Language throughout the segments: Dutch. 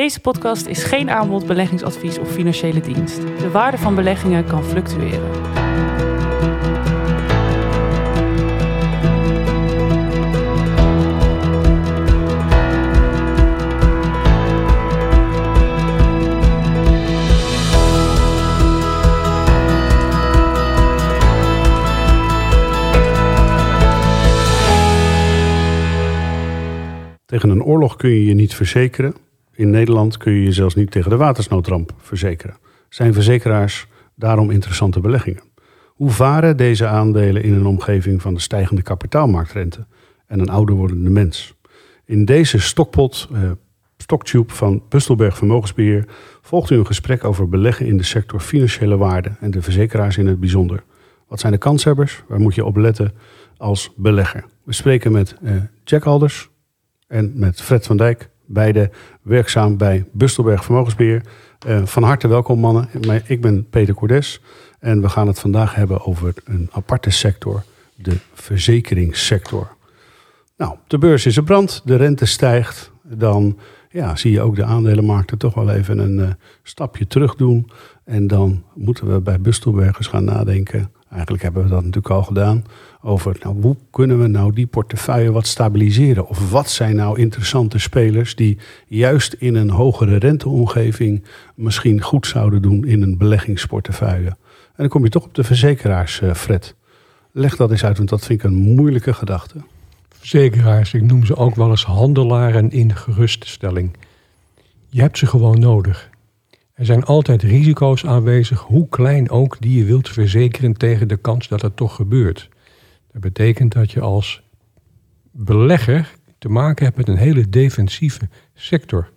Deze podcast is geen aanbod, beleggingsadvies of financiële dienst. De waarde van beleggingen kan fluctueren. Tegen een oorlog kun je je niet verzekeren. In Nederland kun je je zelfs niet tegen de watersnoodramp verzekeren. Zijn verzekeraars daarom interessante beleggingen? Hoe varen deze aandelen in een omgeving van de stijgende kapitaalmarktrente en een ouder wordende mens? In deze stokpot, eh, stocktube van Bustelberg Vermogensbeheer volgt u een gesprek over beleggen in de sector financiële waarde en de verzekeraars in het bijzonder. Wat zijn de kanshebbers? Waar moet je op letten als belegger? We spreken met eh, Jack Alders, en met Fred van Dijk, beide werkzaam bij Bustelberg Vermogensbeheer. Uh, van harte welkom mannen. Ik ben Peter Cordes en we gaan het vandaag hebben over een aparte sector, de verzekeringssector. Nou, de beurs is op brand, de rente stijgt, dan ja, zie je ook de aandelenmarkten toch wel even een uh, stapje terug doen. En dan moeten we bij Bustelbergers gaan nadenken Eigenlijk hebben we dat natuurlijk al gedaan. Over nou, hoe kunnen we nou die portefeuille wat stabiliseren? Of wat zijn nou interessante spelers die juist in een hogere renteomgeving misschien goed zouden doen in een beleggingsportefeuille? En dan kom je toch op de verzekeraars, uh, Fred. Leg dat eens uit, want dat vind ik een moeilijke gedachte. Verzekeraars, ik noem ze ook wel eens handelaren in geruststelling. Je hebt ze gewoon nodig. Er zijn altijd risico's aanwezig, hoe klein ook, die je wilt verzekeren tegen de kans dat het toch gebeurt. Dat betekent dat je als belegger te maken hebt met een hele defensieve sector.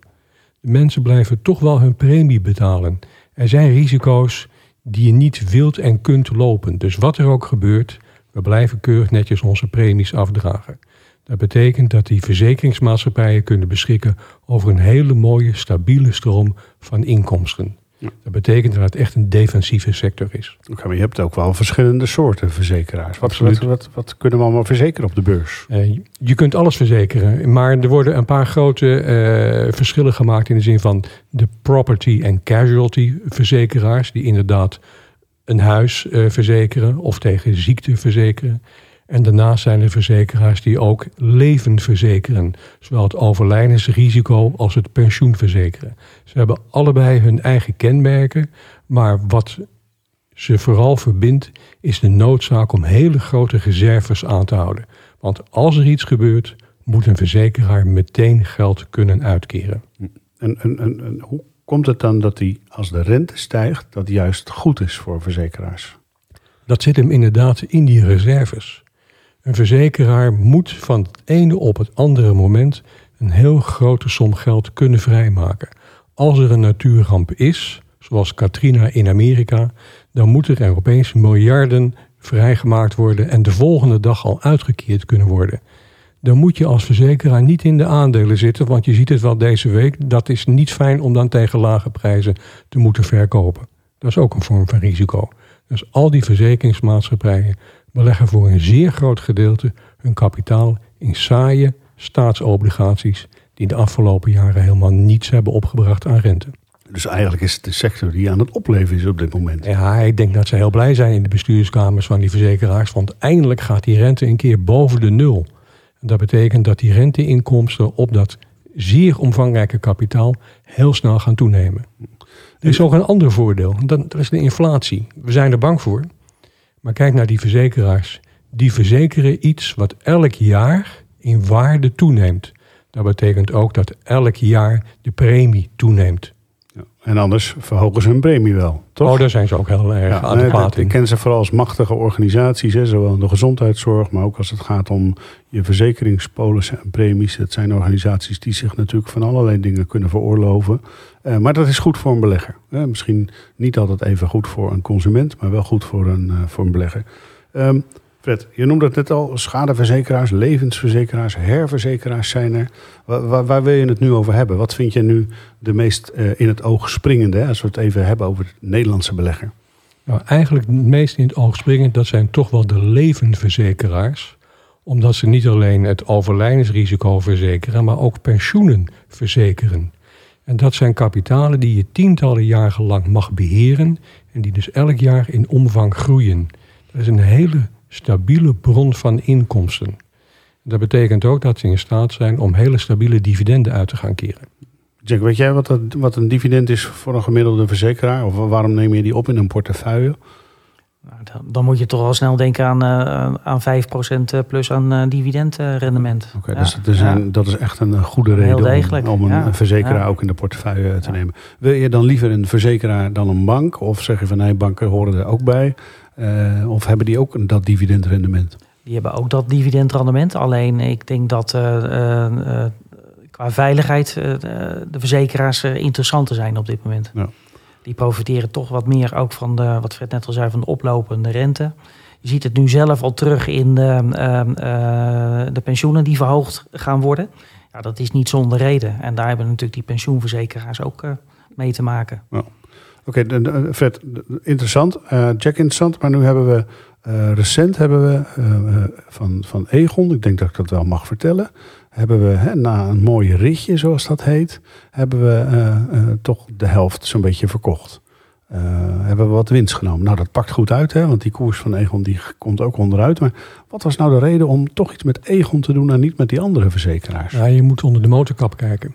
De mensen blijven toch wel hun premie betalen. Er zijn risico's die je niet wilt en kunt lopen. Dus wat er ook gebeurt, we blijven keurig netjes onze premies afdragen. Dat betekent dat die verzekeringsmaatschappijen kunnen beschikken over een hele mooie, stabiele stroom van inkomsten. Dat betekent dat het echt een defensieve sector is. Oké, maar je hebt ook wel verschillende soorten verzekeraars. Wat, wat, wat, wat, kunnen we allemaal verzekeren op de beurs? Uh, je kunt alles verzekeren, maar er worden een paar grote uh, verschillen gemaakt in de zin van de property en casualty verzekeraars, die inderdaad een huis uh, verzekeren of tegen ziekte verzekeren. En daarnaast zijn er verzekeraars die ook leven verzekeren. Zowel het overlijdensrisico als het pensioen verzekeren. Ze hebben allebei hun eigen kenmerken. Maar wat ze vooral verbindt is de noodzaak om hele grote reserves aan te houden. Want als er iets gebeurt, moet een verzekeraar meteen geld kunnen uitkeren. En, en, en, hoe komt het dan dat die, als de rente stijgt, dat juist goed is voor verzekeraars? Dat zit hem inderdaad in die reserves. Een verzekeraar moet van het ene op het andere moment een heel grote som geld kunnen vrijmaken. Als er een natuurramp is, zoals Katrina in Amerika, dan moeten er opeens miljarden vrijgemaakt worden en de volgende dag al uitgekeerd kunnen worden. Dan moet je als verzekeraar niet in de aandelen zitten, want je ziet het wel deze week. Dat is niet fijn om dan tegen lage prijzen te moeten verkopen. Dat is ook een vorm van risico. Dus al die verzekeringsmaatschappijen beleggen voor een zeer groot gedeelte hun kapitaal in saaie staatsobligaties die de afgelopen jaren helemaal niets hebben opgebracht aan rente. Dus eigenlijk is het de sector die aan het opleven is op dit moment. Ja, ik denk dat ze heel blij zijn in de bestuurskamers van die verzekeraars. Want eindelijk gaat die rente een keer boven de nul. En dat betekent dat die renteinkomsten op dat zeer omvangrijke kapitaal heel snel gaan toenemen. Er is ook een ander voordeel. Dat is de inflatie. We zijn er bang voor. Maar kijk naar die verzekeraars. Die verzekeren iets wat elk jaar in waarde toeneemt. Dat betekent ook dat elk jaar de premie toeneemt. En anders verhogen ze hun premie wel, toch? Oh, daar zijn ze ook heel erg ja, adequaat. Ik ken ze vooral als machtige organisaties, hè, zowel in de gezondheidszorg, maar ook als het gaat om je verzekeringspolissen en premies. Dat zijn organisaties die zich natuurlijk van allerlei dingen kunnen veroorloven. Uh, maar dat is goed voor een belegger. Uh, misschien niet altijd even goed voor een consument, maar wel goed voor een, uh, voor een belegger. Um, Fred, je noemde het net al, schadeverzekeraars, levensverzekeraars, herverzekeraars zijn er. Waar, waar, wil je het nu over hebben? Wat vind je nu de meest in het oog springende, als we het even hebben over het Nederlandse belegger? Nou, eigenlijk het meest in het oog springend, dat zijn toch wel de levensverzekeraars omdat ze niet alleen het overlijdensrisico verzekeren, maar ook pensioenen verzekeren. En dat zijn kapitalen die je tientallen jaren lang mag beheren en die dus elk jaar in omvang groeien. Dat is een hele stabiele bron van inkomsten. Dat betekent ook dat ze in staat zijn om hele stabiele dividenden uit te gaan keren. Jack, weet jij wat, dat, wat een dividend is voor een gemiddelde verzekeraar? Of waarom neem je die op in een portefeuille? Nou, dan, dan moet je toch al snel denken aan, eh, aan 5% plus aan uh, dividendrendement. Oké, Ja, dus dat is, een, ja. dat is echt een goede reden om, een ja. verzekeraar Ja. ook in de portefeuille te Ja. nemen. Wil je dan liever een verzekeraar dan een bank? Of zeg je van nee, banken horen er ook bij? Eh, of hebben die ook een, dat dividendrendement? Die hebben ook dat dividendrendement. Alleen ik denk dat eh, eh, qua veiligheid de verzekeraars interessanter zijn op dit moment. Ja. Die profiteren toch wat meer ook van de, wat Fred net al zei, van de oplopende rente. Je ziet het nu zelf al terug in de, eh, eh, de pensioenen die verhoogd gaan worden. Ja, dat is niet zonder reden. En daar hebben natuurlijk die pensioenverzekeraars ook mee te maken. Oké, Fred, de- interessant. Eh, Jack, interessant. Maar nu hebben we eh, recent hebben we eh, eh, van, van Egon, ik denk dat ik dat wel mag vertellen, hebben we hè, na een mooi ritje, zoals dat heet, hebben we eh, eh, toch de helft zo'n beetje verkocht. Eh, hebben we wat winst genomen. Nou, dat pakt goed uit, hè, want die koers van Egon die komt ook onderuit. Maar wat was nou de reden om toch iets met Egon te doen en niet met die andere verzekeraars? Ja, je moet onder de motorkap kijken.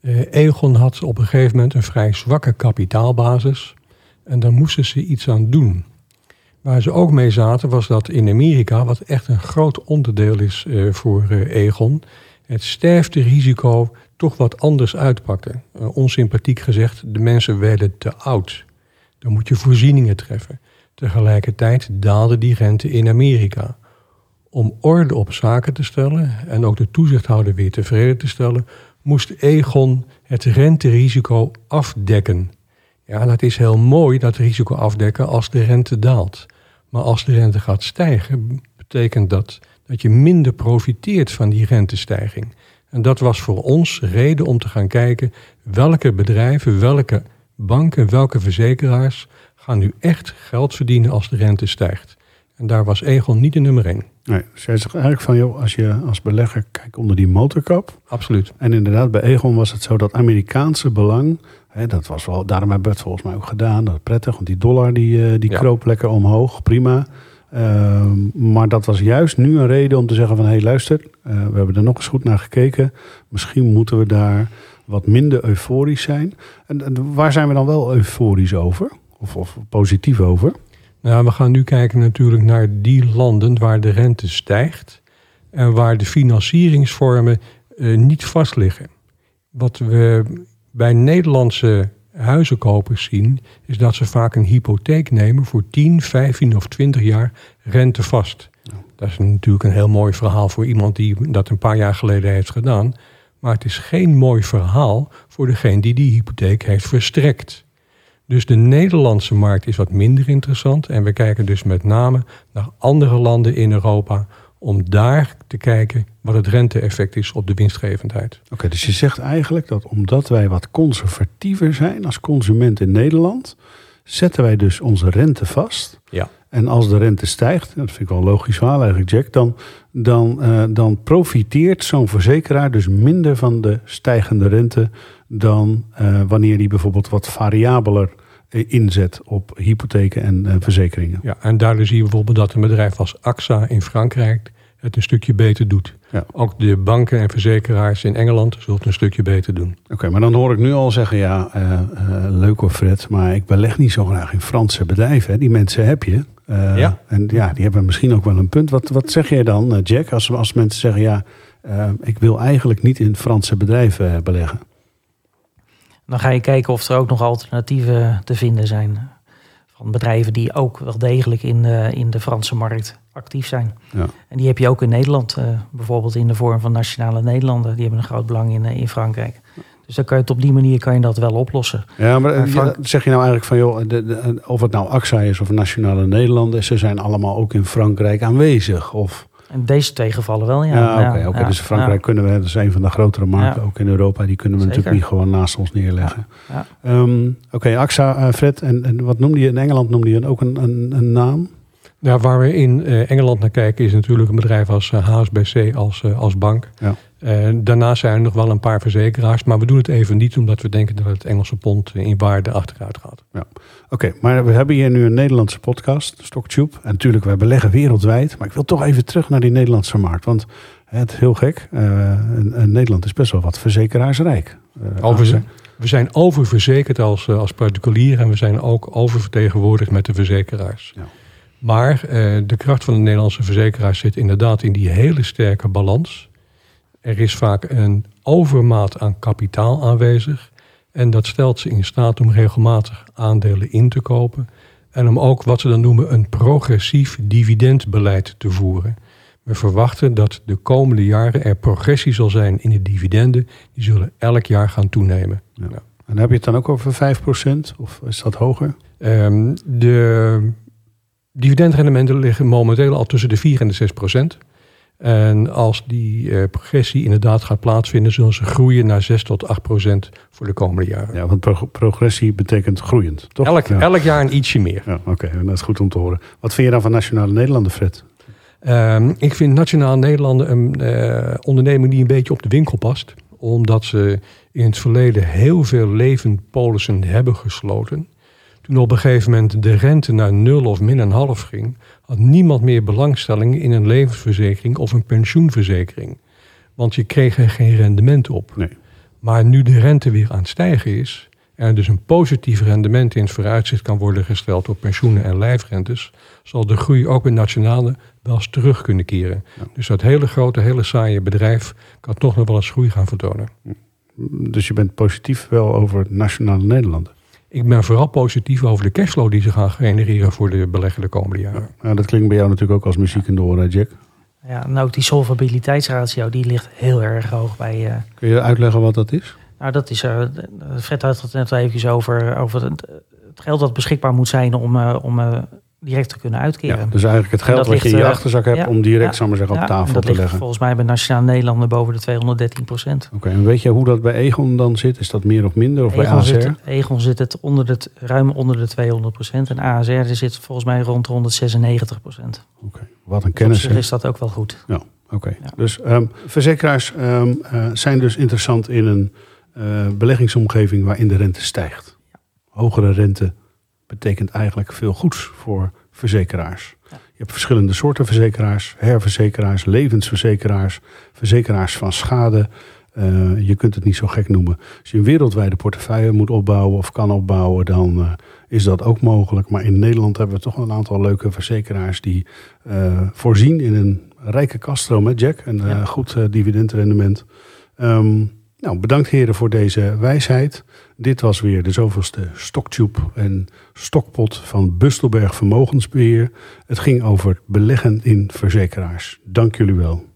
Eh, Egon had op een gegeven moment een vrij zwakke kapitaalbasis. En daar moesten ze iets aan doen. Waar ze ook mee zaten was dat in Amerika, wat echt een groot onderdeel is eh, voor eh, Egon, het sterfterisico toch wat anders uitpakte. Onsympathiek gezegd, de mensen werden te oud. Dan moet je voorzieningen treffen. Tegelijkertijd daalde die rente in Amerika. Om orde op zaken te stellen en ook de toezichthouder weer tevreden te stellen, moest Egon het renterisico afdekken. Ja, dat is heel mooi, dat risico afdekken, als de rente daalt. Maar als de rente gaat stijgen, betekent dat dat je minder profiteert van die rentestijging. En dat was voor ons reden om te gaan kijken welke bedrijven, welke banken, welke verzekeraars gaan nu echt geld verdienen als de rente stijgt. En daar was Egon niet de nummer één. Nee, dus jij zegt eigenlijk van, joh, als je als belegger kijkt onder die motorkap, Absoluut. En inderdaad, bij Egon was het zo dat Amerikaanse belang, hè, dat was wel, daarom hebben we het volgens mij ook gedaan, dat is prettig, want die dollar die, eh, die Ja. kroop lekker omhoog, prima. Ehm, maar dat was juist nu een reden om te zeggen van, hé hey, luister, eh, we hebben er nog eens goed naar gekeken. Misschien moeten we daar wat minder euforisch zijn. En, en waar zijn we dan wel euforisch over? Of, of positief over? Nou, we gaan nu kijken natuurlijk naar die landen waar de rente stijgt en waar de financieringsvormen eh, niet vast liggen. Wat we bij Nederlandse huizenkopers zien, is dat ze vaak een hypotheek nemen voor 10, 15 of 20 jaar rentevast. Dat is natuurlijk een heel mooi verhaal voor iemand die dat een paar jaar geleden heeft gedaan. Maar het is geen mooi verhaal voor degene die die hypotheek heeft verstrekt. Dus de Nederlandse markt is wat minder interessant. En we kijken dus met name naar andere landen in Europa. om daar te kijken wat het rente-effect is op de winstgevendheid. Oké, dus je zegt eigenlijk dat omdat wij wat conservatiever zijn als consument in Nederland, zetten wij dus onze rente vast. Ja. En als de rente stijgt, dat vind ik wel logisch verhaal eigenlijk, Jack, dan, dan, eh, dan profiteert zo'n verzekeraar dus minder van de stijgende rente dan eh, wanneer die bijvoorbeeld wat variabeler eh, inzet op hypotheken en verzekeringen. Ja, en daardoor zie je bijvoorbeeld dat een bedrijf als AXA in Frankrijk het een stukje beter doet. Ja. Ook de banken en verzekeraars in Engeland zullen het een stukje beter doen. Oké, maar dan hoor ik nu al zeggen, ja, eh, eh, leuk hoor Fred, maar ik beleg niet zo graag in Franse bedrijven. Hè. Die mensen heb je. Eh, Ja. En ja, die hebben misschien ook wel een punt. Wat, wat zeg jij dan, Jack, als, als mensen zeggen, ja, ik wil eigenlijk niet in Franse bedrijven beleggen? Dan ga je kijken of er ook nog alternatieven te vinden zijn. Van bedrijven die ook wel degelijk in de, in de Franse markt actief zijn. Ja. En die heb je ook in Nederland. eh, bijvoorbeeld in de vorm van Nationale Nederlanden. Die hebben een groot belang in, eh, in Frankrijk. Dus dan kan je het op die manier kan je dat wel oplossen. Ja, maar eh, Maar Frank- ja, zeg je nou eigenlijk van, joh, de, de- of het nou AXA is of Nationale Nederlanden, ze zijn allemaal ook in Frankrijk aanwezig? Of, In deze twee gevallen wel, ja. ja, oké, ja, dus Frankrijk kunnen we, dat is een van de grotere markten, ook in Europa, die kunnen we Zeker. natuurlijk niet gewoon naast ons neerleggen. Ja. Ehm, Oké, AXA, eh, Fred, en, en wat noemde je in Engeland? Noemde je ook een, een, een naam? Ja, waar we in uh, Engeland naar kijken is natuurlijk een bedrijf als HSBC als, als bank. Ja. daarnaast zijn er nog wel een paar verzekeraars, maar we doen het even niet omdat we denken dat het Engelse pond in waarde achteruit gaat. Ja. Oké, maar we hebben hier nu een Nederlandse podcast, StockTube. En natuurlijk, wij beleggen wereldwijd. Maar ik wil toch even terug naar die Nederlandse markt. Want het heel gek, Nederland is best wel wat verzekeraarsrijk. Over, we zijn oververzekerd als, als particulier en we zijn ook oververtegenwoordigd met de verzekeraars. Ja. Maar eh, de kracht van de Nederlandse verzekeraars zit inderdaad in die hele sterke balans. Er is vaak een overmaat aan kapitaal aanwezig. En dat stelt ze in staat om regelmatig aandelen in te kopen. En om ook wat ze dan noemen een progressief dividendbeleid te voeren. We verwachten dat de komende jaren er progressie zal zijn in de dividenden. Die zullen elk jaar gaan toenemen. Ja. En heb je het dan ook over 5% of is dat hoger? Um, de dividendrendementen liggen momenteel al tussen de 4 en de 6 procent. En als die uh, progressie inderdaad gaat plaatsvinden, zullen ze groeien naar 6 tot 8 procent voor de komende jaren. Ja, want progressie betekent groeiend, toch? Elk, elk jaar een ietsje meer. Ja, Oké, dat is goed om te horen. Wat vind je dan van Nationale Nederlanden, Fred? Um, ik vind Nationale Nederlanden een uh, onderneming die een beetje op de winkel past. Omdat ze in het verleden heel veel levendpolissen hebben gesloten. Toen op een gegeven moment de rente naar nul of min een half ging, had niemand meer belangstelling in een levensverzekering of een pensioenverzekering. Want je kreeg er geen rendement op. Nee. Maar nu de rente weer aan het stijgen is, en dus een positief rendement in het vooruitzicht kan worden gesteld door pensioenen en lijfrentes, zal de groei ook in nationale wel eens terug kunnen keren. Dus dat hele grote, hele saaie bedrijf kan toch nog wel eens groei gaan vertonen. Dus je bent positief wel over nationale Nederlanden? Ik ben vooral positief over de cashflow die ze gaan genereren voor de beleggen de komende jaren. Ja, dat klinkt bij jou natuurlijk ook als muziek in de oren, Jack. Ja, nou ook die solvabiliteitsratio, die ligt heel erg hoog bij... Uh... Kun je uitleggen wat dat is? Nou, dat is... Uh, Fred had het net even over, over het, geld dat beschikbaar moet zijn om, uh, om direct te kunnen uitkeren. Ja, dus eigenlijk het geld wat je in je achterzak hebt om direct ja, zeggen, op tafel te leggen. Dat volgens mij bij Nationale Nederlanden boven de 213 procent. Oké, en weet je hoe dat bij Egon dan zit? Is dat meer of minder? Of Egon bij ASR? Zit, Egon zit het onder de, ruim onder de 200 procent. En ASR zit volgens mij rond 196 procent. Oké, wat een kennis. Dus is dat ook wel goed. Ja, oké. Dus um, verzekeraars um, uh, zijn dus interessant in een uh, beleggingsomgeving waarin de rente stijgt. Hogere rente betekent eigenlijk veel goeds voor verzekeraars. Je hebt verschillende soorten verzekeraars, herverzekeraars, levensverzekeraars, verzekeraars van schade. Uh, je kunt het niet zo gek noemen. Als je een wereldwijde portefeuille moet opbouwen of kan opbouwen, dan uh, is dat ook mogelijk. Maar in Nederland hebben we toch een aantal leuke verzekeraars die uh, voorzien in een rijke kaststroom met Jack. Een ja. goed dividendrendement. Um, nou, bedankt heren voor deze wijsheid. Dit was weer de zoveelste Stocktube en Stokpot van Bustelberg Vermogensbeheer. Het ging over beleggen in verzekeraars. Dank jullie wel.